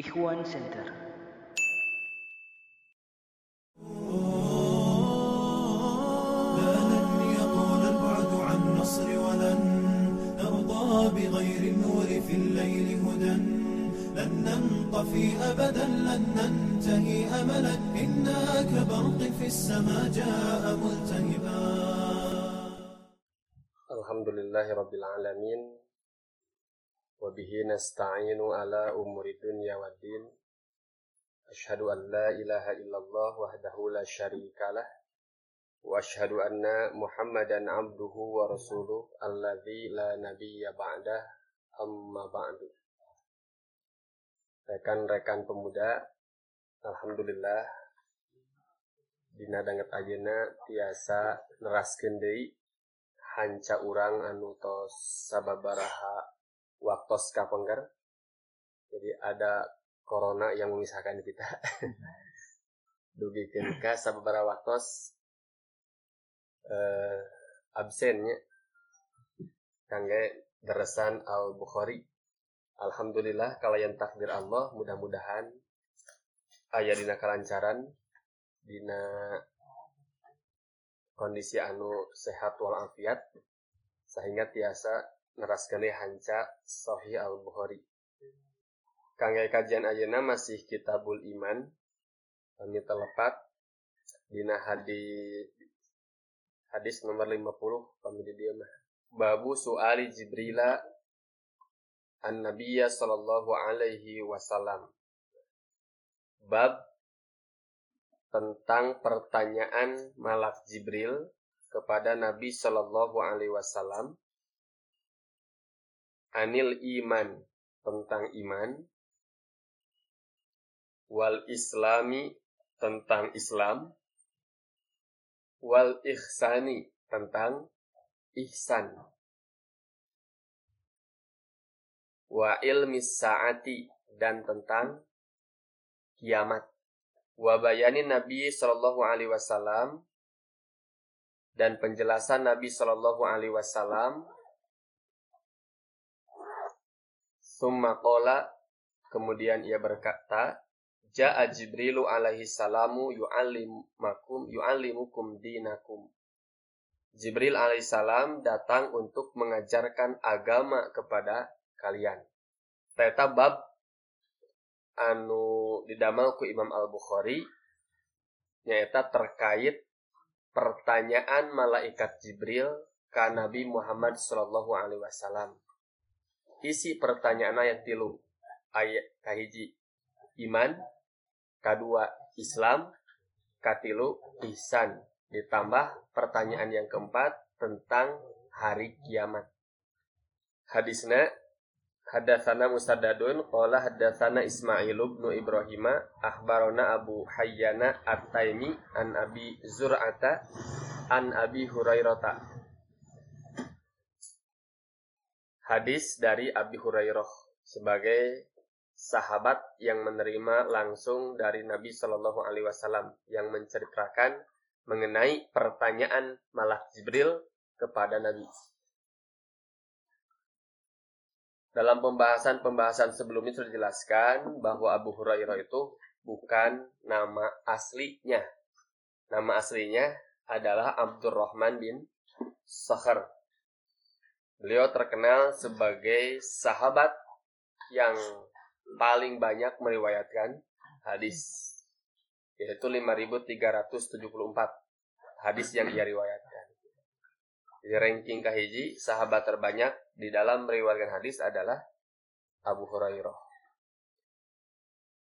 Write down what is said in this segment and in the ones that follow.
Ikhwan Center. لن يطول البعد عن نصر ولن نرضى بغير النور في الليل هدى. لن ننطفي أبدا لن ننتهي أملا. إنا كبرق في السماء جاء ملتهبا. Alhamdulillahi Rabbil Alamin Wabihi nasta'inu ala umuri dunya wa din Ashadu an la ilaha illallah wahdahu la syarikalah Wa ashadu anna muhammadan abduhu wa rasuluh Alladhi la nabiyya ba'dah amma ba'du Rekan-rekan pemuda Alhamdulillah Dina danget ayeuna tiasa neraskeun deui hanca urang anu tos sababaraha waktos kapengker. Jadi ada corona yang memisahkan kita. Dugikeun ka sababaraha waktos eh absennya kangge deresan Al Bukhari. Alhamdulillah kalayan takdir Allah mudah-mudahan aya dina kalancaran dina kondisi anu sehat walafiat sehingga tiasa neraskeun hanca Sahih Al Bukhari. Kangge kajian ayeuna masih Kitabul Iman kami telepat dina hadis hadis nomor 50 kami di dieu mah. Babu suali Jibrila an Nabiyya sallallahu alaihi wasallam. Bab tentang pertanyaan Malak Jibril kepada Nabi Shallallahu Alaihi Wasallam anil iman tentang iman. Wal islami tentang Islam. Wal ihsani tentang ihsan. Wa ilmi saati dan tentang kiamat. Wa bayanin Nabi Shallallahu Alaihi Wasallam dan penjelasan Nabi Shallallahu Alaihi Wasallam. Summa qala kemudian ia berkata, Ja'a Jibrilu alaihi salamu yu'allimakum yu'allimukum dinakum. Jibril alaihi salam datang untuk mengajarkan agama kepada kalian. Teta bab anu didamel ku Imam Al-Bukhari nyaeta terkait pertanyaan malaikat Jibril ka Nabi Muhammad sallallahu alaihi wasallam. Isi pertanyaan ayat tilu. Ayat kahiji iman, kedua Islam, katilu ihsan. Ditambah pertanyaan yang keempat tentang hari kiamat. Hadisna Hadatsana Musaddadun qala hadatsana Ismail bin Ibrahim akhbarana Abu Hayyana At-Taimi an Abi Zur'ata an Abi Hurairah. Hadis dari Abi Hurairah sebagai sahabat yang menerima langsung dari Nabi Shallallahu alaihi wasallam yang menceritakan mengenai pertanyaan Malak Jibril kepada Nabi. Dalam pembahasan-pembahasan sebelumnya sudah dijelaskan bahwa Abu Hurairah itu bukan nama aslinya. Nama aslinya adalah Abdurrahman bin Sakhar. Beliau terkenal sebagai sahabat yang paling banyak meriwayatkan hadis yaitu 5374 hadis yang ia riwayatkan. Jadi ranking kahiji sahabat terbanyak di dalam meriwayatkan hadis adalah Abu Hurairah.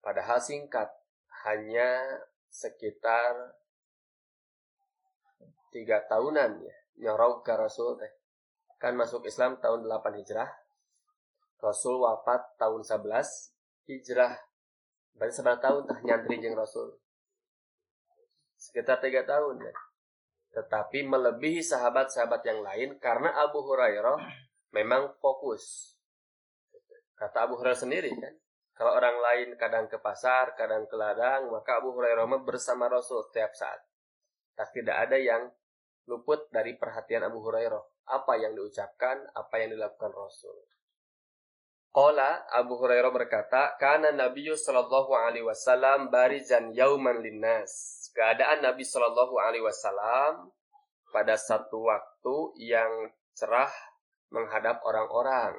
Padahal singkat, hanya sekitar tiga tahunan ya nyorok ke Rasul teh. Kan masuk Islam tahun 8 Hijrah. Rasul wafat tahun 11 Hijrah. Berarti seberapa tahun tah nyantri jeung Rasul? Sekitar tiga tahun ya tetapi melebihi sahabat-sahabat yang lain karena Abu Hurairah memang fokus. Kata Abu Hurairah sendiri kan, kalau orang lain kadang ke pasar, kadang ke ladang, maka Abu Hurairah bersama Rasul setiap saat. Tak tidak ada yang luput dari perhatian Abu Hurairah. Apa yang diucapkan, apa yang dilakukan Rasul. Qala Abu Hurairah berkata, "Kana Nabiyyu sallallahu alaihi wasallam barizan yauman linnas." Keadaan Nabi sallallahu alaihi wasallam pada satu waktu yang cerah menghadap orang-orang.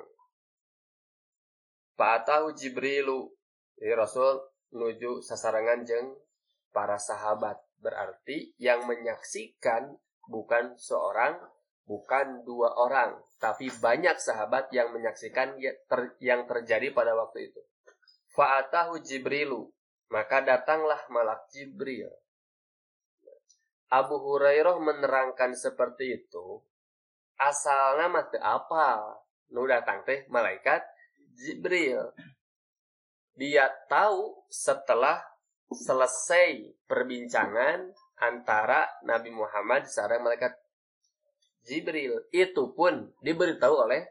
Fa'atahu Jibrilu. Jadi Rasul menuju sasarangan jeng para sahabat. Berarti yang menyaksikan bukan seorang, bukan dua orang, tapi banyak sahabat yang menyaksikan ya, yang terjadi pada waktu itu. Fa'atahu Jibrilu. Maka datanglah malak Jibril. Abu Hurairah menerangkan seperti itu. Asalnya mah apa? Nu datang teh malaikat Jibril. Dia tahu setelah selesai perbincangan antara Nabi Muhammad sareng malaikat Jibril. Itu pun diberitahu oleh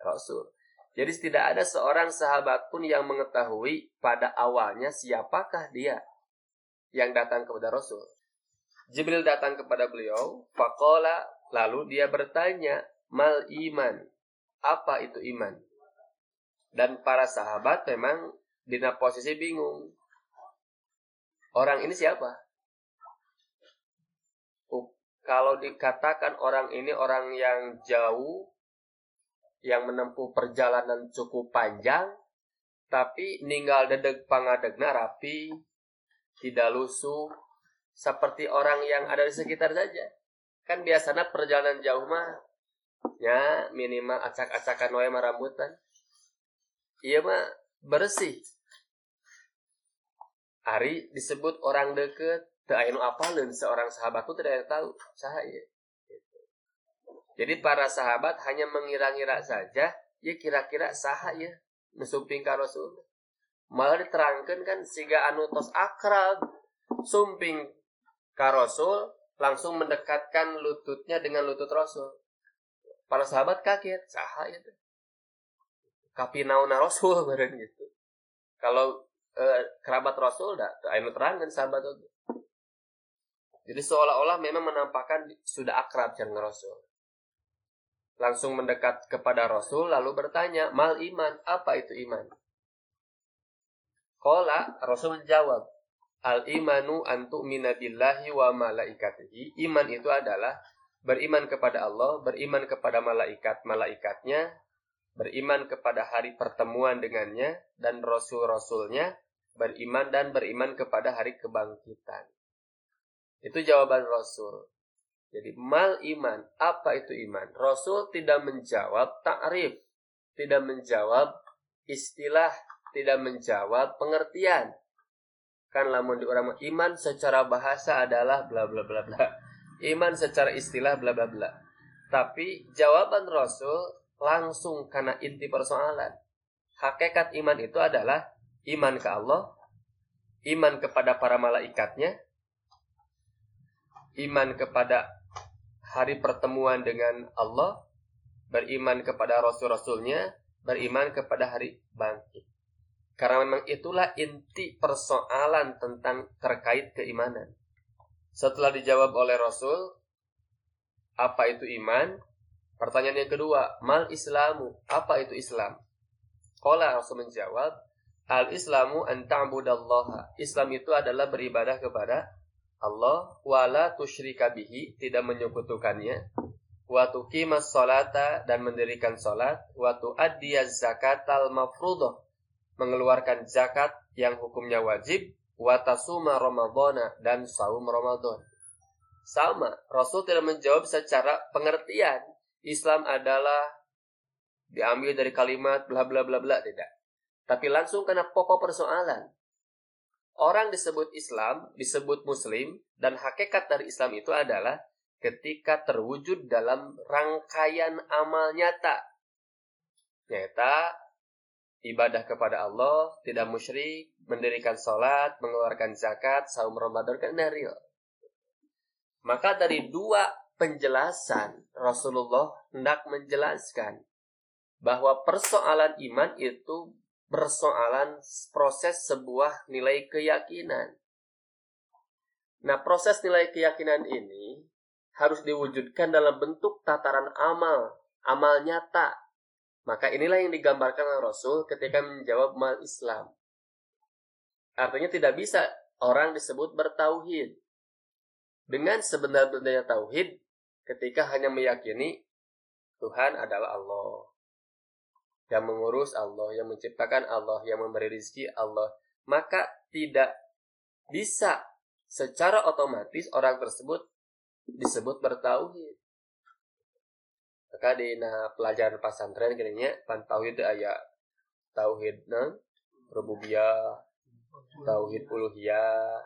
Rasul. Jadi tidak ada seorang sahabat pun yang mengetahui pada awalnya siapakah dia yang datang kepada Rasul. Jibril datang kepada beliau, fakola, lalu dia bertanya, mal iman, apa itu iman? Dan para sahabat memang di posisi bingung. Orang ini siapa? Kalau dikatakan orang ini orang yang jauh, yang menempuh perjalanan cukup panjang, tapi ninggal dedeg pangadegna rapi, tidak lusuh, seperti orang yang ada di sekitar saja. Kan biasanya perjalanan jauh mah, ya minimal acak-acakan wae rambutan. Iya mah bersih. Ari disebut orang deket, Aya apalin seorang sahabat itu tidak tahu sahaya. Gitu. Jadi para sahabat hanya mengira-ngira saja, ya kira-kira sahaya mesumping ka Rasul. Malah diterangkan kan siga anu tos akrab sumping ka Rasul langsung mendekatkan lututnya dengan lutut Rasul. Para sahabat kaget, sahaya itu. Kapinauna Rasul bareng gitu. Kalau eh, kerabat Rasul dah, anu terangkan sahabat itu. Jadi seolah-olah memang menampakkan sudah akrab dengan Rasul. Langsung mendekat kepada Rasul lalu bertanya, "Mal iman, apa itu iman?" Kola Rasul menjawab, "Al imanu antu minabillahi wa malaikatihi." Iman itu adalah beriman kepada Allah, beriman kepada malaikat-malaikatnya, beriman kepada hari pertemuan dengannya dan rasul-rasulnya, beriman dan beriman kepada hari kebangkitan. Itu jawaban Rasul. Jadi mal iman, apa itu iman? Rasul tidak menjawab takrif, tidak menjawab istilah, tidak menjawab pengertian. Kan lamun di orang iman secara bahasa adalah bla bla bla bla. Iman secara istilah bla bla bla. Tapi jawaban Rasul langsung karena inti persoalan. Hakikat iman itu adalah iman ke Allah, iman kepada para malaikatnya, iman kepada hari pertemuan dengan Allah, beriman kepada rasul-rasulnya, beriman kepada hari bangkit. Karena memang itulah inti persoalan tentang terkait keimanan. Setelah dijawab oleh Rasul, apa itu iman? Pertanyaan yang kedua, mal islamu, apa itu Islam? Kala Rasul menjawab, al islamu an ta'budallaha. Islam itu adalah beribadah kepada Allah wala tusyrika bihi tidak menyekutukannya wa tuqimas salata dan mendirikan salat wa tuaddiyaz zakatal mafruḍah mengeluarkan zakat yang hukumnya wajib wa tasuma ramadhana dan saum Ramadan. Sama, Rasul tidak menjawab secara pengertian. Islam adalah diambil dari kalimat bla bla bla bla tidak. Tapi langsung karena pokok persoalan. Orang disebut Islam, disebut Muslim, dan hakikat dari Islam itu adalah ketika terwujud dalam rangkaian amal nyata. Nyata, ibadah kepada Allah, tidak musyrik, mendirikan sholat, mengeluarkan zakat, saum Ramadan, kan. Maka dari dua penjelasan, Rasulullah hendak menjelaskan bahwa persoalan iman itu persoalan proses sebuah nilai keyakinan. Nah, proses nilai keyakinan ini harus diwujudkan dalam bentuk tataran amal, amal nyata. Maka inilah yang digambarkan oleh Rasul ketika menjawab mal Islam. Artinya tidak bisa orang disebut bertauhid. Dengan sebenar-benarnya tauhid ketika hanya meyakini Tuhan adalah Allah. Yang mengurus Allah, yang menciptakan Allah, yang memberi rezeki Allah. Maka tidak bisa secara otomatis orang tersebut disebut bertauhid. Maka di nah, pelajaran pesantren kayaknya pan tauhid ayat tauhid nang rububiyah, tauhid uluhiyah,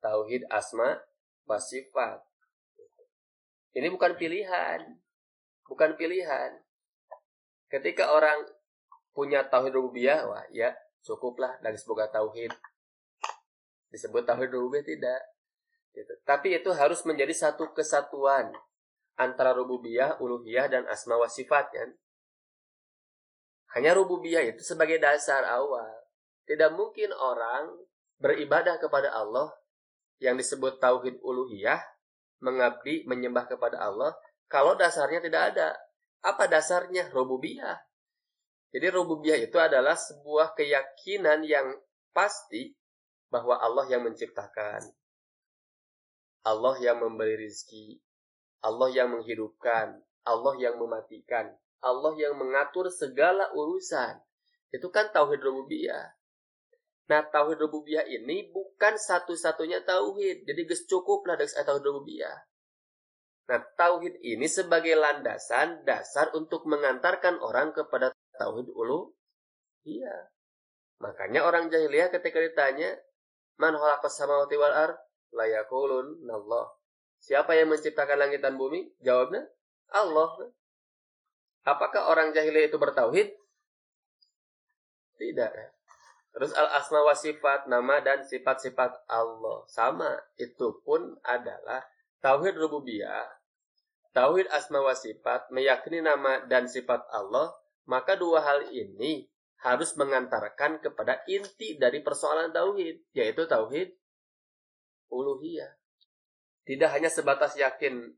tauhid asma wa sifat. Ini bukan pilihan. Bukan pilihan. Ketika orang punya tauhid rububiyah, wah ya cukuplah dari semoga tauhid. Disebut tauhid rububiyah tidak. Gitu. Tapi itu harus menjadi satu kesatuan antara rububiyah, uluhiyah, dan asma wa sifat kan. Hanya rububiyah itu sebagai dasar awal. Tidak mungkin orang beribadah kepada Allah yang disebut tauhid uluhiyah, mengabdi, menyembah kepada Allah, kalau dasarnya tidak ada. Apa dasarnya? Rububiyah. Jadi rububiyah itu adalah sebuah keyakinan yang pasti bahwa Allah yang menciptakan. Allah yang memberi rizki. Allah yang menghidupkan, Allah yang mematikan, Allah yang mengatur segala urusan. Itu kan tauhid rububiyah. Nah, tauhid rububiyah ini bukan satu-satunya tauhid. Jadi ges cukup lah dengan tauhid rububiyah. Nah, tauhid ini sebagai landasan dasar untuk mengantarkan orang kepada tauhid ulu. Iya. Makanya orang jahiliyah ketika ditanya, "Man khalaqas samawati wal ard?" La yaqulun Allah. Siapa yang menciptakan langit dan bumi? Jawabnya Allah. Apakah orang jahiliyah itu bertauhid? Tidak. Terus al-asma wa sifat, nama dan sifat-sifat Allah. Sama. Itu pun adalah tauhid rububiyah, tauhid asma wa sifat, meyakini nama dan sifat Allah, maka dua hal ini harus mengantarkan kepada inti dari persoalan tauhid, yaitu tauhid uluhiyah. Tidak hanya sebatas yakin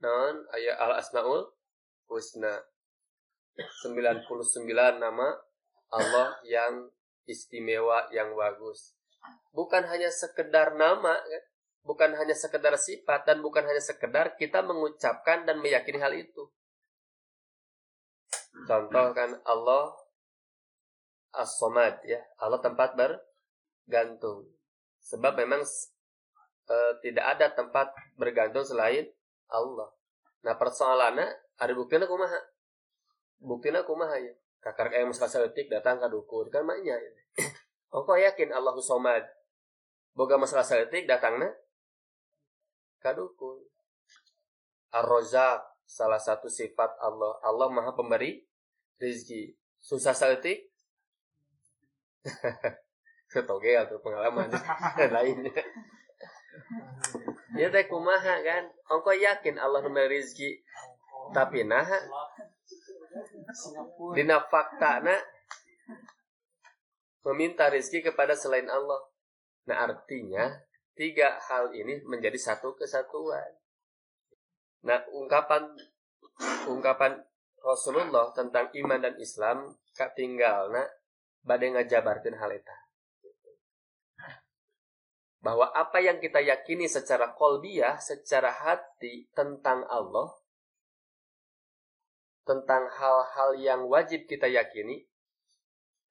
non ayat al asmaul husna 99 nama Allah yang istimewa yang bagus. Bukan hanya sekedar nama, kan? Bukan hanya sekedar sifat dan bukan hanya sekedar kita mengucapkan dan meyakini hal itu. Contoh kan Allah as-somad ya, Allah tempat bergantung. Sebab memang e, tidak ada tempat bergantung selain Allah. Nah persoalannya ada buktinya kumaha. Buktinya kumaha ya. Kakak kayak masalah seletik datang ke dukun kan maknya. Ya. oh kok yakin Allah somad. Boga masalah seletik datangnya ke dukun. Ar-Rozak salah satu sifat Allah. Allah maha pemberi rezeki. Susah seletik? Ketogel atau pengalaman lainnya. Dia teh kumaha kan? Engkau yakin Allah memberi rezeki. Tapi nah dina na meminta rezeki kepada selain Allah. Nah artinya tiga hal ini menjadi satu kesatuan. Nah ungkapan ungkapan Rasulullah tentang iman dan Islam tinggal nah badai ngajabarkan hal itu bahwa apa yang kita yakini secara kolbiah, secara hati tentang Allah, tentang hal-hal yang wajib kita yakini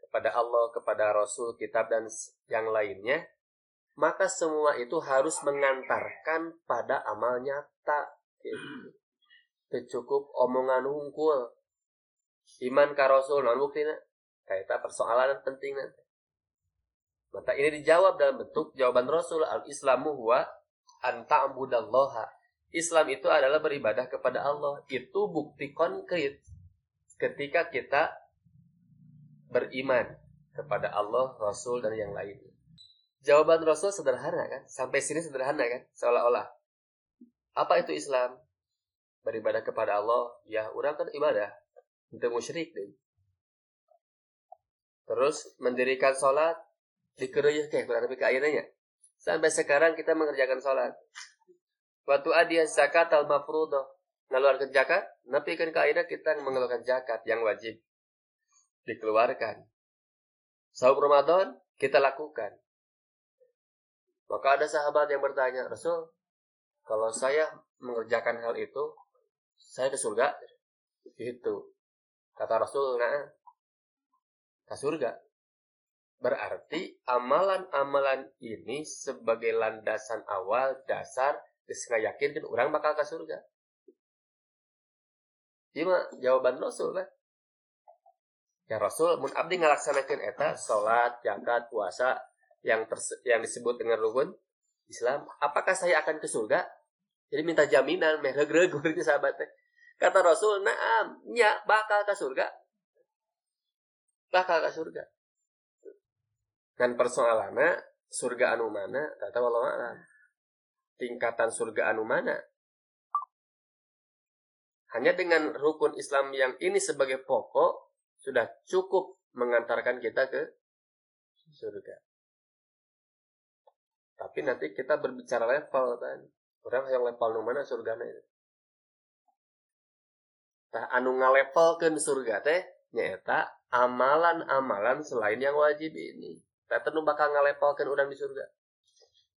kepada Allah, kepada Rasul, kitab dan yang lainnya, maka semua itu harus mengantarkan pada amal nyata. Itu cukup omongan hungkul. Iman ka Rasul, non buktinya. Kayak persoalan penting nanti. Maka ini dijawab dalam bentuk jawaban Rasul al-Islamu huwa anta'budallaha. Islam itu adalah beribadah kepada Allah. Itu bukti konkret ketika kita beriman kepada Allah, Rasul dan yang lainnya. Jawaban Rasul sederhana kan? Sampai sini sederhana kan? Seolah-olah. Apa itu Islam? Beribadah kepada Allah. Ya, orang kan ibadah. Itu musyrik deh. Terus mendirikan sholat dikeruyuh kayak kurang lebih keayatannya. Sampai sekarang kita mengerjakan sholat. Waktu adiyah zakat al mafrudoh. ngeluarkan zakat, tapi kan kaidah kita mengeluarkan zakat yang wajib dikeluarkan. Saum Ramadan kita lakukan. Maka ada sahabat yang bertanya, Rasul, kalau saya mengerjakan hal itu, saya ke surga? Itu. Kata Rasul, nah, ke surga. Berarti amalan-amalan ini sebagai landasan awal, dasar, saya yakin kan orang bakal ke surga. Cuma jawaban Rasul kan. Ya Rasul mun abdi ngalaksanakeun eta salat, zakat, puasa yang yang disebut dengan rukun Islam, apakah saya akan ke surga? Jadi minta jaminan meh regreg ke sahabat Kata Rasul, "Na'am, nya bakal ke surga." Bakal ke surga. Dan persoalannya surga anu mana? Kata Allah Tingkatan surga anu mana? Hanya dengan rukun Islam yang ini sebagai pokok sudah cukup mengantarkan kita ke surga. Tapi nanti kita berbicara level kan. Orang yang level nu mana surga itu. Tah anu ke surga teh nyata amalan-amalan selain yang wajib ini. Tah nu bakal ke orang di surga.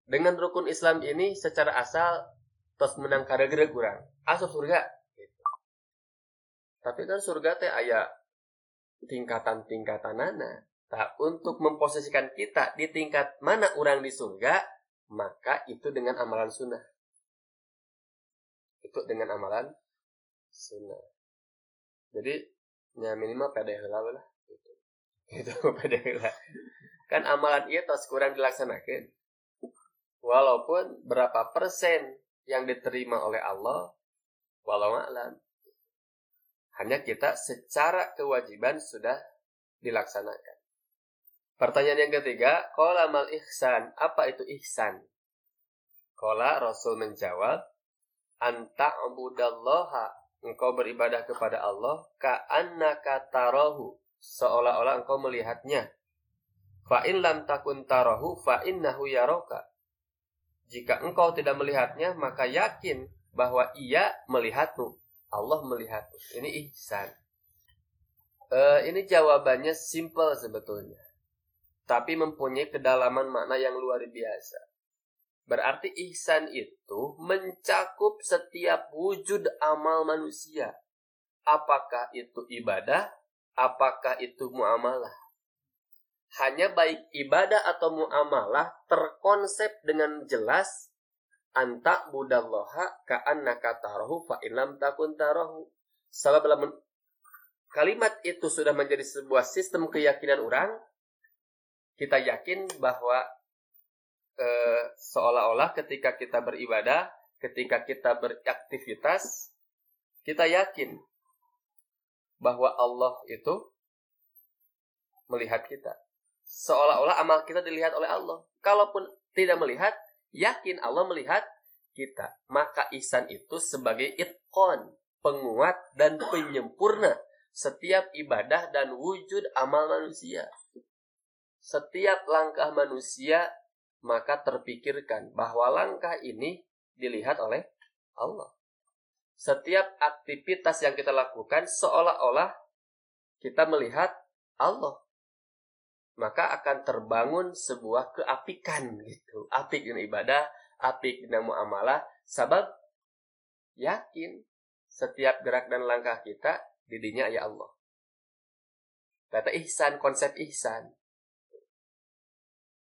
Dengan rukun Islam ini secara asal tos menang karegere kurang. Asup surga tapi kan surga teh ayah tingkatan-tingkatan Tak untuk memposisikan kita di tingkat mana orang di surga, maka itu dengan amalan sunnah. Itu dengan amalan sunnah. Jadi ya minimal pede lah lah. Itu pede lah. Kan amalan itu terus kurang dilaksanakan. Walaupun berapa persen yang diterima oleh Allah, walau alam hanya kita secara kewajiban sudah dilaksanakan. Pertanyaan yang ketiga, Kola mal ihsan. Apa itu ihsan? Kola Rasul menjawab, Anta abudallaha. Engkau beribadah kepada Allah. Ka'annaka tarahu. Seolah-olah engkau melihatnya. Fa'in lam takun tarahu fa'innahu yaroka. Jika engkau tidak melihatnya, maka yakin bahwa ia melihatmu. Allah melihat. Ini ihsan. Uh, ini jawabannya simple sebetulnya. Tapi mempunyai kedalaman makna yang luar biasa. Berarti ihsan itu mencakup setiap wujud amal manusia. Apakah itu ibadah, apakah itu muamalah. Hanya baik ibadah atau muamalah terkonsep dengan jelas anta budallaha ka'annaka tarahu fa ilam takun tarahu. Sebab kalimat itu sudah menjadi sebuah sistem keyakinan orang, kita yakin bahwa e, seolah-olah ketika kita beribadah, ketika kita beraktivitas, kita yakin bahwa Allah itu melihat kita. Seolah-olah amal kita dilihat oleh Allah. Kalaupun tidak melihat, yakin Allah melihat kita. Maka ihsan itu sebagai itkon, penguat dan penyempurna setiap ibadah dan wujud amal manusia. Setiap langkah manusia maka terpikirkan bahwa langkah ini dilihat oleh Allah. Setiap aktivitas yang kita lakukan seolah-olah kita melihat Allah maka akan terbangun sebuah keapikan gitu. Apik dengan ibadah, apik dengan muamalah, sebab yakin setiap gerak dan langkah kita didinya ya Allah. Kata ihsan, konsep ihsan.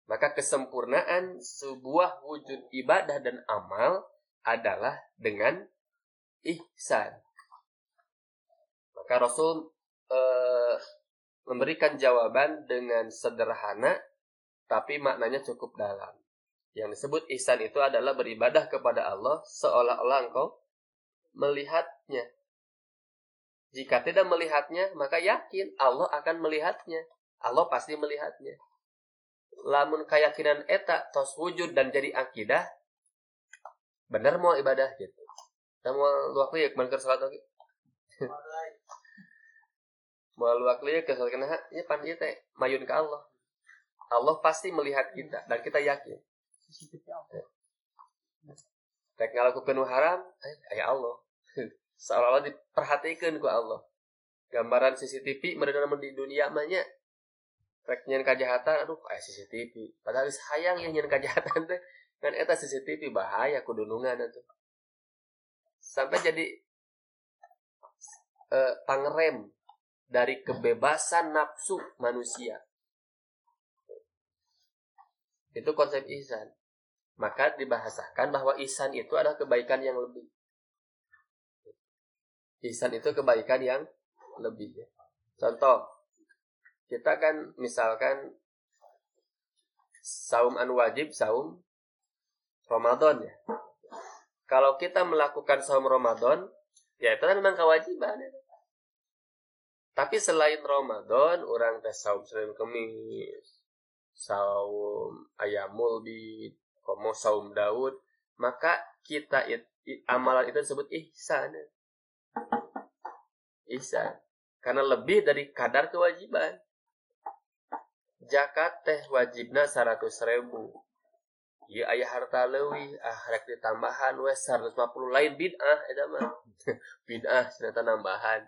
Maka kesempurnaan sebuah wujud ibadah dan amal adalah dengan ihsan. Maka Rasul eh, memberikan jawaban dengan sederhana tapi maknanya cukup dalam. Yang disebut ihsan itu adalah beribadah kepada Allah seolah-olah engkau melihatnya. Jika tidak melihatnya, maka yakin Allah akan melihatnya. Allah pasti melihatnya. Lamun keyakinan eta tos wujud dan jadi akidah, benar mau ibadah gitu. Mau luak liuk, mankir salat lagi meluak lihat ke karena ini pan teh mayun ke Allah Allah pasti melihat kita dan kita yakin Rek ngalakukan haram, eh, ya Allah. seolah-olah diperhatikan ku Allah gambaran CCTV mereka di dunia mahnya rek nyen kajahatan aduh kayak CCTV padahal sayang yang nyen kajahatan teh. Kan eta CCTV bahaya kudunungan itu sampai jadi eh, pangrem dari kebebasan nafsu manusia. Itu konsep ihsan. Maka dibahasakan bahwa ihsan itu adalah kebaikan yang lebih. Ihsan itu kebaikan yang lebih ya. contoh kita kan misalkan saum an wajib saum Ramadan ya. Kalau kita melakukan saum Ramadan, ya itu kan memang kewajiban ya. Tapi selain Ramadan, orang tes saum Senin Kemis, saum Ayamul di komo saum Daud, maka kita it, amalan itu disebut ihsan. Ihsan. Karena lebih dari kadar kewajiban zakat teh wajibna 100 ribu. Iya ayah harta lewi ah rek ditambahan wes 150 lain bid'ah eta mah. Bid'ah ternyata nambahan.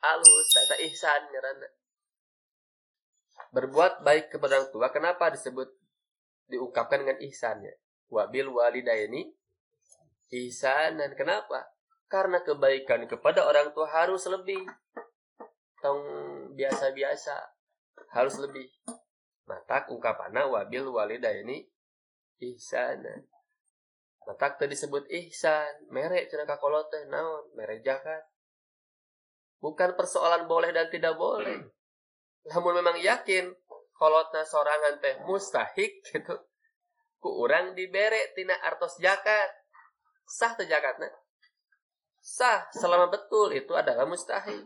Alus ternyata ihsan ngaranna berbuat baik kepada orang tua kenapa disebut diungkapkan dengan ihsannya wabil walidaini ihsanan. Kenapa? Karena kebaikan kepada orang tua harus lebih. Tong biasa-biasa harus lebih matak ungkapana wabil walidaini ihsana matak tadi disebut ihsan merek cenah kakolot teh naon merek zakat bukan persoalan boleh dan tidak boleh. Namun memang yakin kolotna sorangan teh mustahik gitu ku orang dibere tina artos zakat sah tuh zakatnya sah selama betul itu adalah mustahil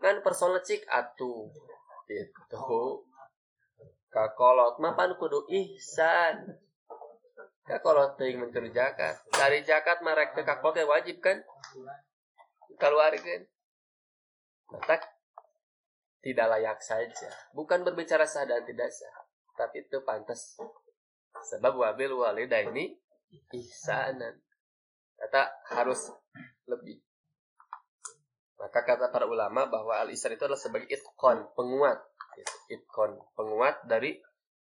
kan persoalan cik atuh gitu kakolot. Mapan kudu ihsan. Kakolot ting mencuri zakat. Dari zakat merek ke kakolot wajib kan? Keluarkan maka tidak layak saja. Bukan berbicara sah dan tidak sah tapi itu pantas. Sebab wabil walida ini ihsanan. Kata harus lebih. Maka kata para ulama bahwa al-ihsan itu adalah sebagai itkon penguat itkon penguat dari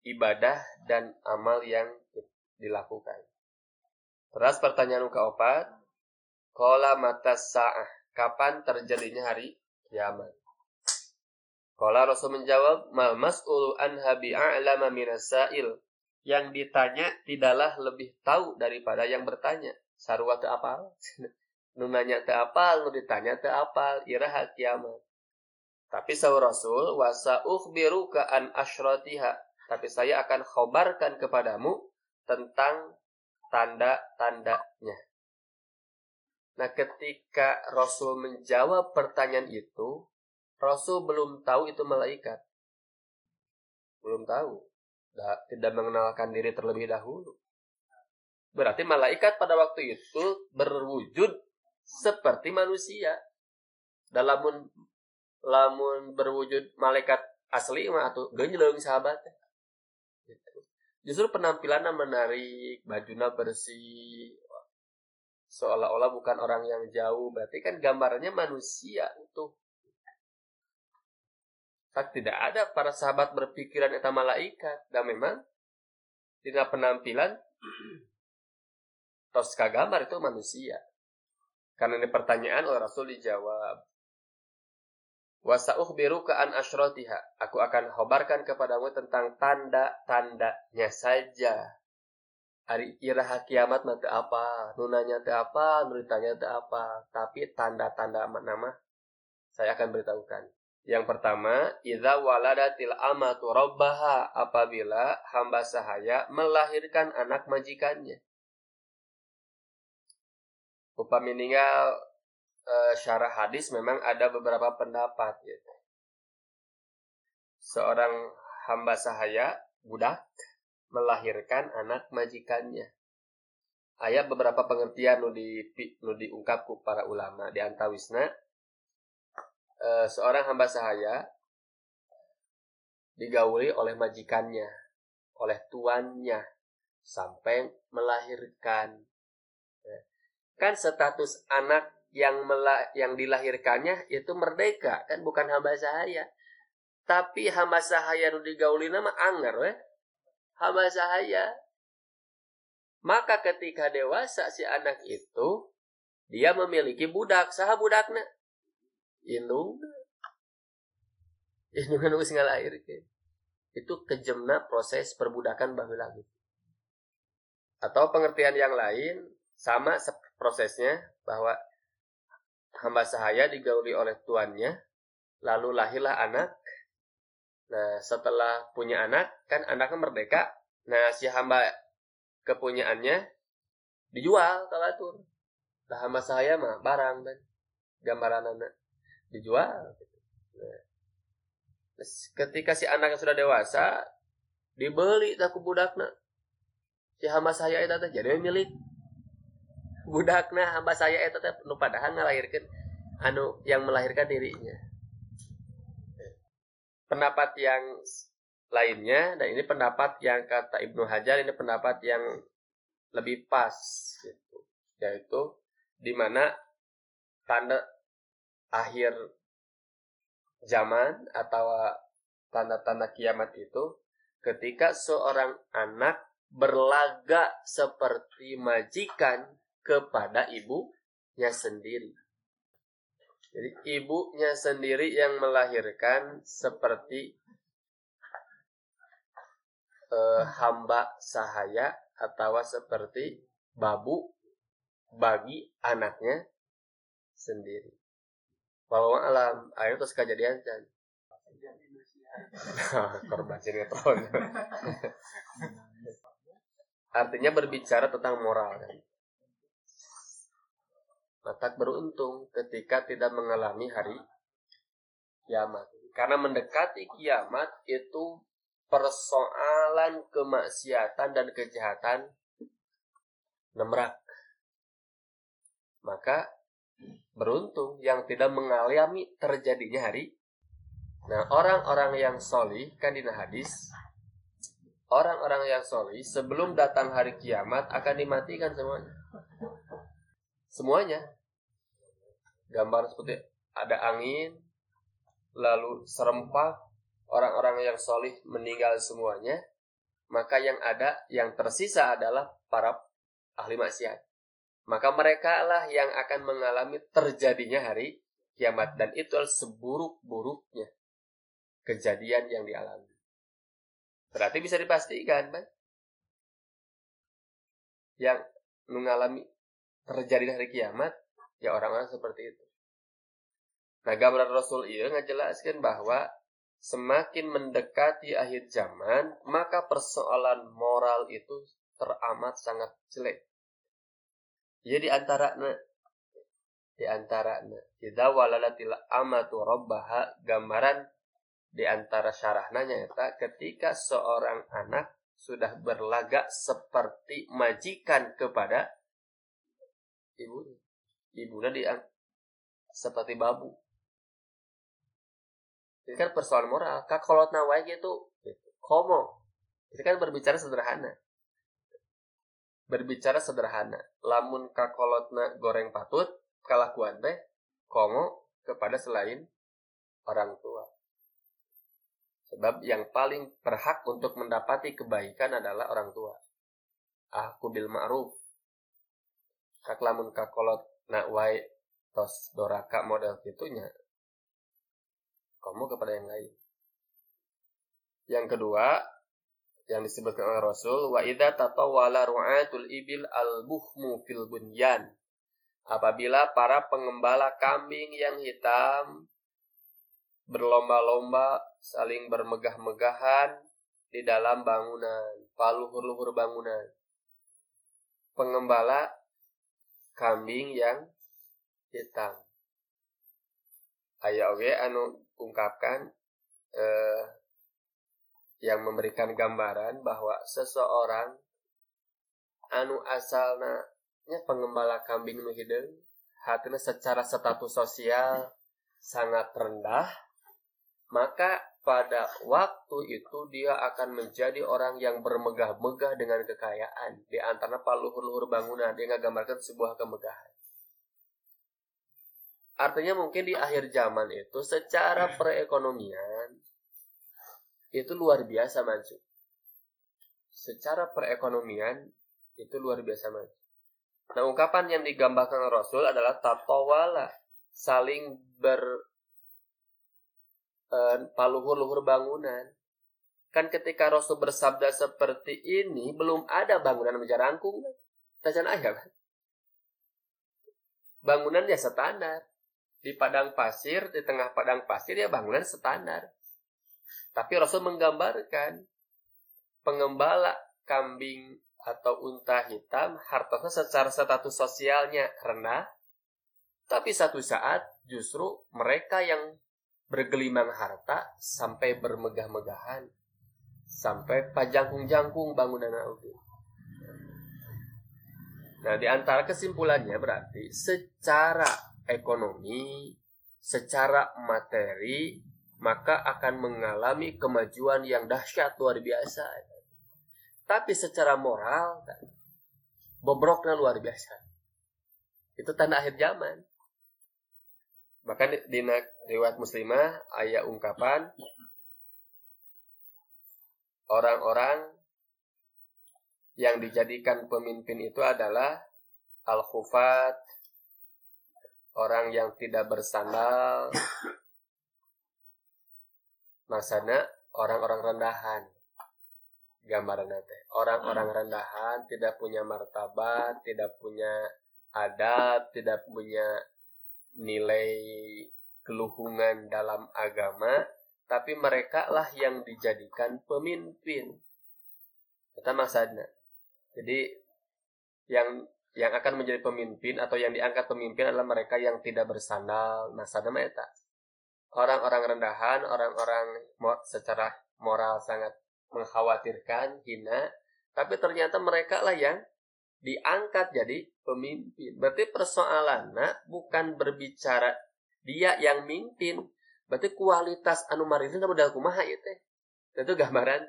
ibadah dan amal yang dilakukan. Terus pertanyaan keempat, kola mata sa'ah, kapan terjadinya hari kiamat? Kola Rasul menjawab, mal mas'ul anha bi'a'lama minasail. Yang ditanya tidaklah lebih tahu daripada yang bertanya. Sarwa te apal? Nunanya te apal, nu ditanya te apal, iraha kiamat. Tapi sahur Rasul, wasa ukhbiruka an ashratiha. Tapi saya akan khobarkan kepadamu tentang tanda-tandanya. Nah, ketika Rasul menjawab pertanyaan itu, Rasul belum tahu itu malaikat. Belum tahu. Tidak mengenalkan diri terlebih dahulu. Berarti malaikat pada waktu itu berwujud seperti manusia. Dalam lamun berwujud malaikat asli mah atau genjeleng sahabat. Gitu. justru penampilannya menarik bajunya bersih. Seolah-olah bukan orang yang jauh berarti kan gambarnya manusia utuh. Tak tidak ada para sahabat berpikiran itu malaikat. Dan memang tidak penampilan tos gambar itu manusia. Karena ini pertanyaan oleh Rasul dijawab Wasaukhbiruka an asyratiha. Aku akan khobarkan kepadamu tentang tanda-tandanya saja. Hari iraha kiamat nanti apa, nunanya nanti apa, nuritanya nanti apa. Tapi tanda-tanda nama saya akan beritahukan. Yang pertama, idza waladatil amatu rabbaha apabila hamba sahaya melahirkan anak majikannya. Upami meninggal uh, syarah hadis memang ada beberapa pendapat gitu. Seorang hamba sahaya budak melahirkan anak majikannya. Ayat beberapa pengertian nu di nu diungkap para ulama di antawisna uh, seorang hamba sahaya digauli oleh majikannya, oleh tuannya sampai melahirkan. Kan status anak yang mela yang dilahirkannya itu merdeka kan bukan hamba sahaya. Tapi hamba sahaya nu digauli nama anger we hamba sahaya. Maka ketika dewasa si anak itu dia memiliki budak saha budakna indung. Indungan geus ngalairkeun itu kejemna proses perbudakan baheula lagi atau pengertian yang lain sama prosesnya bahwa hamba sahaya digauli oleh tuannya, lalu lahirlah anak. Nah, setelah punya anak, kan anaknya merdeka. Nah, si hamba kepunyaannya dijual ke batur. Nah, hamba sahaya mah barang kan. Gambaran anak dijual. Nah, ketika si anaknya sudah dewasa, dibeli tak budakna. Si hamba saya itu jadi milik budakna hamba saya itu teh nu padahal ngalahirkan anu yang melahirkan dirinya. Pendapat yang lainnya dan ini pendapat yang kata Ibnu Hajar ini pendapat yang lebih pas gitu. Yaitu di mana tanda akhir zaman atau tanda-tanda kiamat itu ketika seorang anak berlaga seperti majikan kepada ibunya sendiri. Jadi ibunya sendiri yang melahirkan seperti eh, hamba sahaya atau seperti babu bagi anaknya sendiri. Bahwa alam air terus kejadian kan. Korban sinetron. Artinya berbicara tentang moral kan maka beruntung ketika tidak mengalami hari kiamat. Karena mendekati kiamat itu persoalan kemaksiatan dan kejahatan nemrak. Maka beruntung yang tidak mengalami terjadinya hari. Nah, orang-orang yang soli kan di hadis orang-orang yang soli sebelum datang hari kiamat akan dimatikan semuanya. Semuanya gambar seperti ada angin, lalu serempak, orang-orang yang solih meninggal semuanya, maka yang ada, yang tersisa adalah para ahli maksiat. Maka mereka lah yang akan mengalami terjadinya hari kiamat. Dan itu adalah seburuk-buruknya kejadian yang dialami. Berarti bisa dipastikan, kan? Yang mengalami terjadi hari kiamat ya orang-orang seperti itu. Nah, gambaran Rasul ini ngejelaskan bahwa semakin mendekati akhir zaman, maka persoalan moral itu teramat sangat jelek. Jadi antara di antara tidak walalatil amatu gambaran di antara syarahnanya ya ketika seorang anak sudah berlagak seperti majikan kepada ibunya ibunya dia seperti babu. Ini kan persoalan moral. Kakolot nawai gitu komo itu kan berbicara sederhana. Berbicara sederhana. Lamun kakolotna goreng patut kalakuan teh komo kepada selain orang tua. Sebab yang paling berhak untuk mendapati kebaikan adalah orang tua. Aku bil ma'ruf. Kak lamun kakolot nak wae tos doraka model gitunya kamu kepada yang lain. Yang kedua yang disebutkan oleh Rasul wa idza tatawala ru'atul ibil al buhmu fil bunyan. Apabila para pengembala kambing yang hitam berlomba-lomba saling bermegah-megahan di dalam bangunan paluhur-luhur bangunan. Pengembala kambing yang hitam. Ayah oge anu ungkapkan eh, yang memberikan gambaran bahwa seseorang anu asalnya pengembala kambing nu hideung secara status sosial sangat rendah maka pada waktu itu dia akan menjadi orang yang bermegah-megah dengan kekayaan. Di antara paluhur-luhur bangunan, dia gambarkan sebuah kemegahan. Artinya mungkin di akhir zaman itu secara perekonomian itu luar biasa maju. Secara perekonomian itu luar biasa maju. Nah, ungkapan yang digambarkan Rasul adalah tatawala, saling ber eh, paluhur-luhur bangunan. Kan ketika Rasul bersabda seperti ini, belum ada bangunan menjarangkung. Tajan ayah kan? Bangunan ya standar di padang pasir, di tengah padang pasir ya bangunan standar. Tapi Rasul menggambarkan pengembala kambing atau unta hitam hartanya secara status sosialnya rendah. Tapi satu saat justru mereka yang bergelimang harta sampai bermegah-megahan. Sampai pajangkung-jangkung bangunan itu. Nah, di antara kesimpulannya berarti secara ekonomi, secara materi, maka akan mengalami kemajuan yang dahsyat luar biasa. Tapi secara moral, bobroknya luar biasa. Itu tanda akhir zaman. Bahkan di riwayat muslimah, ayat ungkapan, orang-orang yang dijadikan pemimpin itu adalah al-khufat, orang yang tidak bersandal masana orang-orang rendahan. Gambaran teh orang-orang rendahan tidak punya martabat tidak punya adab tidak punya nilai keluhungan dalam agama tapi mereka lah yang dijadikan pemimpin. Kita maksudnya jadi yang yang akan menjadi pemimpin atau yang diangkat pemimpin adalah mereka yang tidak bersandal nasada meta orang-orang rendahan orang-orang secara moral sangat mengkhawatirkan hina tapi ternyata mereka lah yang diangkat jadi pemimpin. Berarti persoalannya bukan berbicara dia yang mimpin. Berarti kualitas anu maririn modal kumaha itu teh itu gambaran.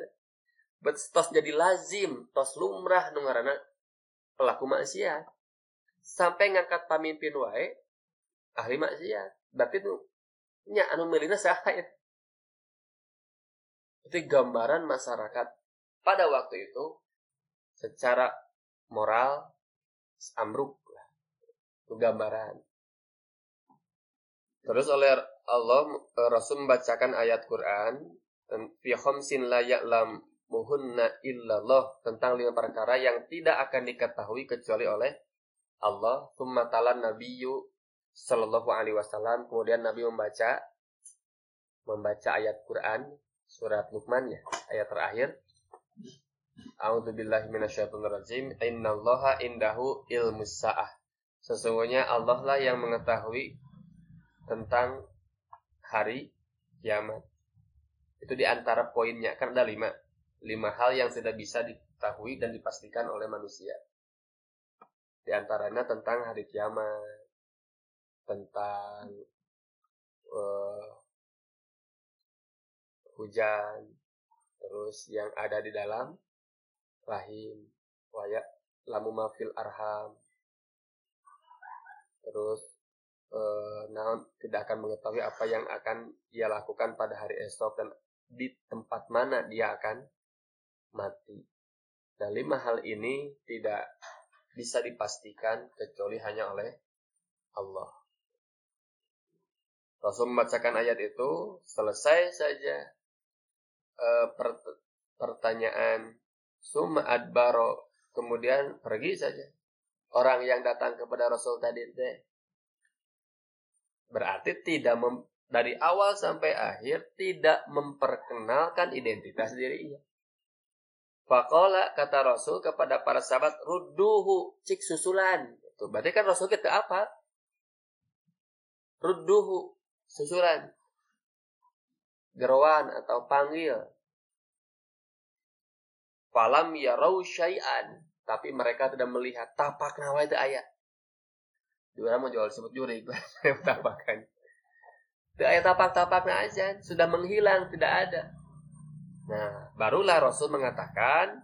Berarti tos jadi lazim tos lumrah nungarana pelaku maksiat. Sampai ngangkat pemimpin wae ahli maksiat. Berarti itu nya anu milihna saha ya itu gambaran masyarakat pada waktu itu secara moral amruk lah gambaran terus oleh Allah Rasul membacakan ayat Quran fi khamsin la ya'lam muhunna illallah tentang lima perkara yang tidak akan diketahui kecuali oleh Allah. Thumma talan nabiyyu sallallahu alaihi wasallam. Kemudian Nabi membaca membaca ayat Quran surat Luqman ya, ayat terakhir. A'udzu billahi minasyaitonir rajim. Innallaha indahu ilmus saah. Sesungguhnya Allah lah yang mengetahui tentang hari kiamat. Itu di antara poinnya, karena ada lima lima hal yang tidak bisa diketahui dan dipastikan oleh manusia. Di antaranya tentang hari kiamat, tentang uh, hujan, terus yang ada di dalam rahim, wayak lamu mafil arham, terus uh, naon tidak akan mengetahui apa yang akan ia lakukan pada hari esok dan di tempat mana dia akan mati. Nah, lima hal ini tidak bisa dipastikan kecuali hanya oleh Allah. Rasul membacakan ayat itu, selesai saja e, pertanyaan summa adbaro, kemudian pergi saja. Orang yang datang kepada Rasul tadi teh berarti tidak mem, dari awal sampai akhir tidak memperkenalkan identitas dirinya. Fakola kata Rasul kepada para sahabat, rudduhu cik susulan. Itu berarti kan Rasul kita apa? Rudduhu susulan. Gerowan atau panggil. Falam ya syai'an. Tapi mereka tidak melihat tapak nawa itu ayat. Dua mau jual sebut juri tapakan. Itu ayat tapak-tapak aja sudah menghilang, tidak ada. Nah, barulah Rasul mengatakan,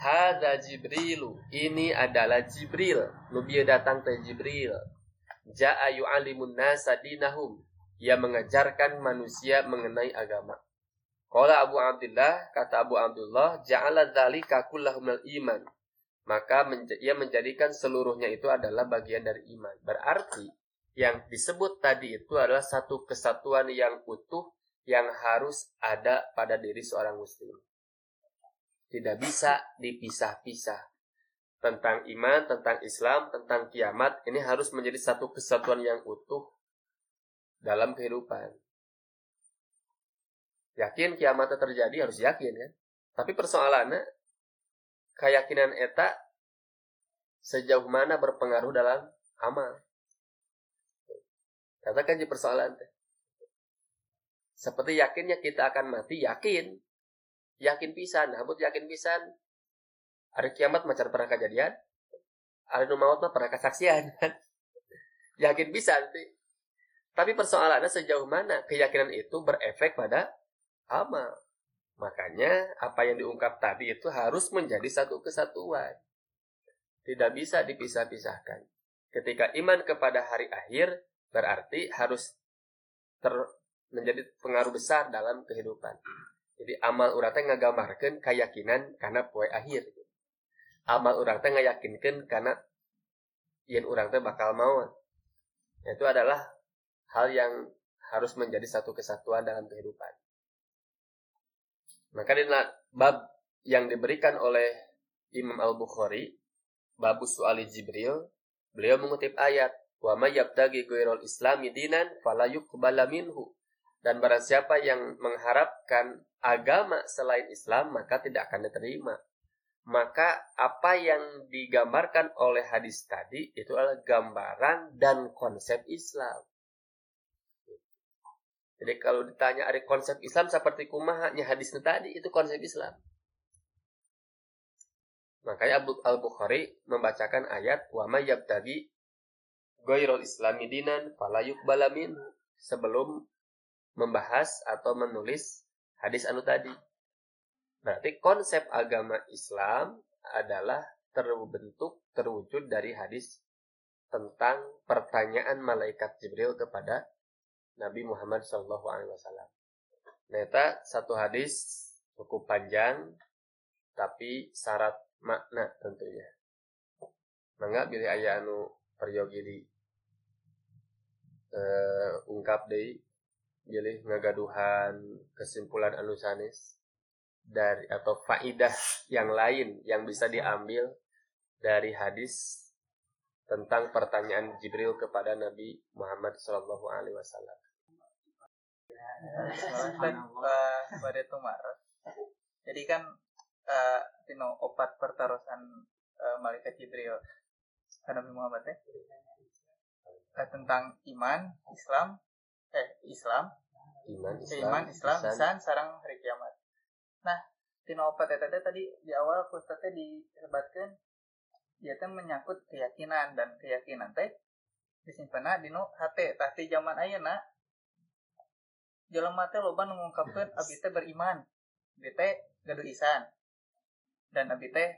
Hada Jibrilu, ini adalah Jibril. Nabi datang ke Jibril. ja'a yu'allimun nasa dinahum. Ia mengajarkan manusia mengenai agama. Qala Abu Abdullah, kata Abu Abdullah, ja'ala dzalika kullahum iman. Maka ia menjadikan seluruhnya itu adalah bagian dari iman. Berarti yang disebut tadi itu adalah satu kesatuan yang utuh yang harus ada pada diri seorang muslim. Tidak bisa dipisah-pisah. Tentang iman, tentang Islam, tentang kiamat, ini harus menjadi satu kesatuan yang utuh dalam kehidupan. Yakin kiamatnya terjadi harus yakin kan. Tapi persoalannya keyakinan eta sejauh mana berpengaruh dalam amal. Katakan di persoalan teh. Seperti yakinnya kita akan mati, yakin. Yakin pisan, habut yakin pisan. Hari kiamat macam pernah kejadian. Hari maut mah pernah kesaksian. yakin pisan. Tapi persoalannya sejauh mana keyakinan itu berefek pada amal. Makanya apa yang diungkap tadi itu harus menjadi satu kesatuan. Tidak bisa dipisah-pisahkan. Ketika iman kepada hari akhir berarti harus ter menjadi pengaruh besar dalam kehidupan. Jadi amal urang teh ngagamarkeun keyakinan karena poe akhir. Amal urang teh ngayakinkeun karena yen urang teh bakal mau. Itu adalah hal yang harus menjadi satu kesatuan dalam kehidupan. Maka di bab yang diberikan oleh Imam Al-Bukhari, babu su'ali Jibril, beliau mengutip ayat, "Wa may yabtaghi islami dinan fala yuqbala minhu." Dan barang siapa yang mengharapkan agama selain Islam, maka tidak akan diterima. Maka apa yang digambarkan oleh hadis tadi itu adalah gambaran dan konsep Islam. Jadi kalau ditanya ada konsep Islam seperti kumahnya hadisnya tadi itu konsep Islam. Makanya Abu Al-Bukhari membacakan ayat wa may yabtagi ghairul islami dinan fala yuqbala sebelum membahas atau menulis hadis anu tadi. Berarti konsep agama Islam adalah terbentuk terwujud dari hadis tentang pertanyaan malaikat Jibril kepada Nabi Muhammad Shallallahu Alaihi Wasallam. Neta satu hadis cukup panjang, tapi syarat makna tentunya. Mangga pilih ayah anu peryogi di uh, ungkap deh, pilih ngagaduhan kesimpulan anu sanes dari atau faidah yang lain yang bisa diambil dari hadis tentang pertanyaan Jibril kepada Nabi Muhammad Shallallahu Alaihi Wasallam. pada Tumaros. Jadi kan uh, tino opat pertarusan uh, malaikat Jibril Nabi Muhammad ya. Uh, tentang iman, Islam, eh Islam, iman, Islam, iman, Islam, Islam, sarang hari kiamat. Nah, tino opat tadi di awal aku tadi teh menyangkut keyakinan dan keyakinan teh disimpan di no hati tapi zaman nak jalan mati loba mengungkapkan abdi teh beriman. Abdi teh gaduh isan. Dan abdi teh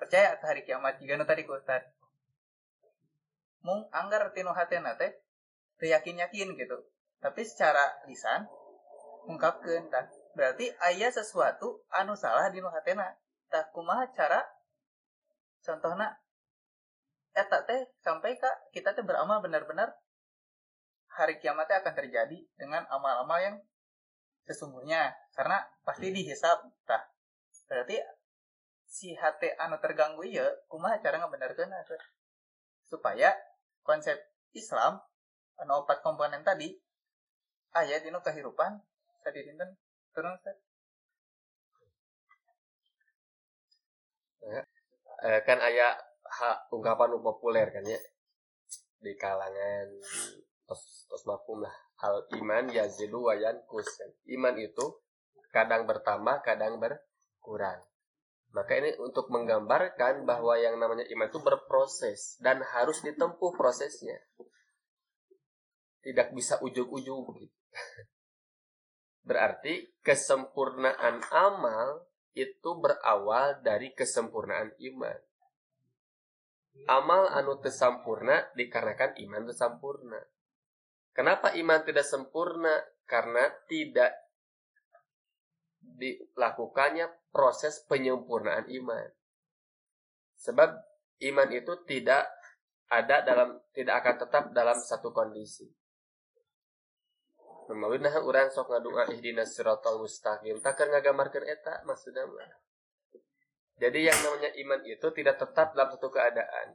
percaya ke hari kiamat. Jika nu tadi ku Ustaz. Mung anggar tino hati teh yakin yakin gitu. Tapi secara lisan ungkapkan tak berarti ayah sesuatu anu salah di nu hatena tak kumaha cara contohnya eta teh sampai kak kita teh beramal benar-benar hari kiamatnya akan terjadi dengan amal-amal yang sesungguhnya. Karena pasti dihisap tah. Berarti si hati anu terganggu ya kumaha cara ngebenarkan supaya konsep Islam anu opat komponen tadi ayat dino kehidupan tadi dinten turun ya eh, kan ayah hak ungkapan populer kan ya. Di kalangan tos tos mafhum lah. Al iman yazidu wayan kus kan. iman itu kadang bertambah kadang berkurang. Maka ini untuk menggambarkan bahwa yang namanya iman itu berproses dan harus ditempuh prosesnya. Tidak bisa ujung-ujung berarti kesempurnaan amal itu berawal dari kesempurnaan iman. amal anu tersampurna dikarenakan iman tersampurna. Kenapa iman tidak sempurna? Karena tidak dilakukannya proses penyempurnaan iman. Sebab iman itu tidak ada dalam tidak akan tetap dalam satu kondisi. Memawi nah urang sok ngadua ihdinas siratal mustaqim. Takkan ngagamarkeun eta maksudnya mah. Jadi yang namanya iman itu tidak tetap dalam satu keadaan.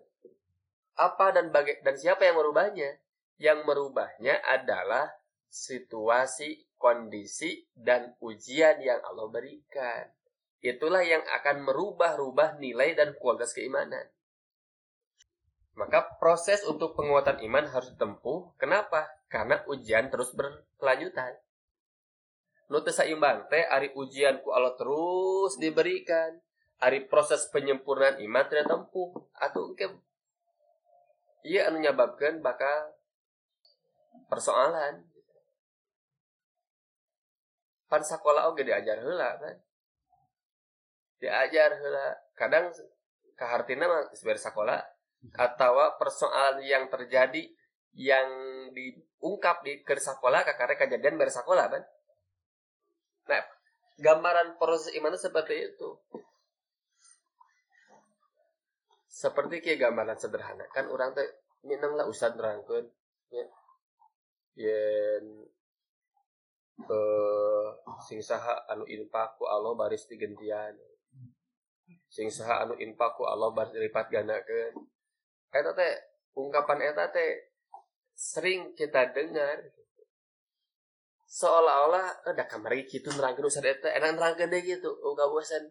Apa dan baga- dan siapa yang merubahnya? Yang merubahnya adalah situasi, kondisi, dan ujian yang Allah berikan. Itulah yang akan merubah-rubah nilai dan kualitas keimanan. Maka proses untuk penguatan iman harus ditempuh. Kenapa? Karena ujian terus berkelanjutan. Nu teu saimbang teh ari ujian ku Allah terus diberikan. Ari proses penyempurnaan iman tidak tempuh. Atau engke iya anu nyababkeun bakal persoalan. Pan sakola oge diajar heula kan. Diajar heula. Kadang kahartina mah sebar sakola atau persoalan yang terjadi yang diungkap di kersakola kakare kejadian bersakola kan nah gambaran proses iman itu seperti itu. Seperti kayak gambaran sederhana. Kan orang teh minang lah usah nerangkeun ya. Yen eh sing saha anu infak ku Allah baris digentian sing saha anu infak ku Allah baris dilipat gandakeun eta teh ungkapan eta teh sering kita dengar. Seolah-olah udah kamar gitu nerangkeun usah eta enak nerangkeun deh gitu oh gak bosan.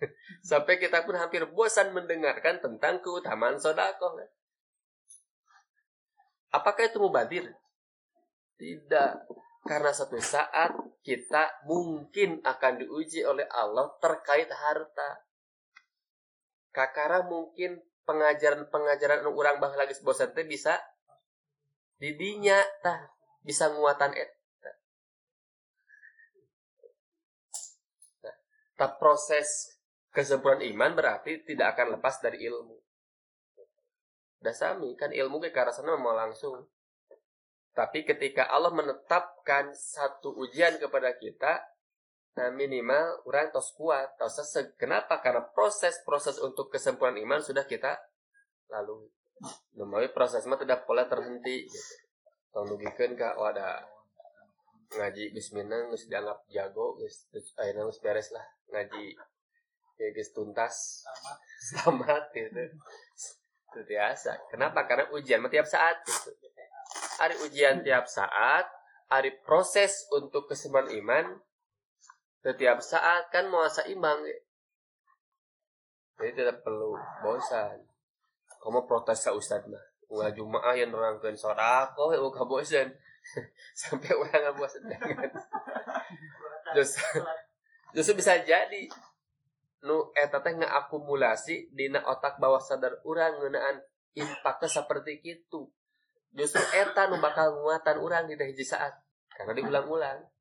Sampai kita pun hampir bosan mendengarkan tentang keutamaan sodako apakah itu mubadir? Tidak. Karena satu saat kita mungkin akan diuji oleh Allah terkait harta. Kakara mungkin pengajaran-pengajaran anu urang bah lagi bosan teh bisa didinya tah bisa nguatan eta. Nah, tah proses kesempurnaan iman berarti tidak akan lepas dari ilmu. Dasami kan ilmu ke karasana mau langsung. Tapi ketika Allah menetapkan satu ujian kepada kita, nah minimal orang tos kuat, tos seseg. Kenapa? Karena proses-proses untuk kesempurnaan iman sudah kita lalui. Namanya proses mah tidak boleh terhenti. Gitu. Tong nugikeun ka wadah ngaji bismillah geus dianggap jago geus ayeuna geus beres lah ngaji ya geus tuntas selamat gitu itu biasa kenapa karena ujian tiap saat gitu hari ujian tiap saat hari proses untuk kesembuhan iman setiap saat kan mau seimbang ya. jadi tidak perlu bosan. Kamu protes ke ustad mah. Nggak jumaah yang nerangkan sodako ya udah bosan. Sampai orang nggak bosan dengan justru justru bisa jadi. Nu eta teh akumulasi dina otak bawah sadar urang ngeunaan impaknya seperti itu justru eta nu bakal nguatan urang di hiji saat. Karena diulang-ulang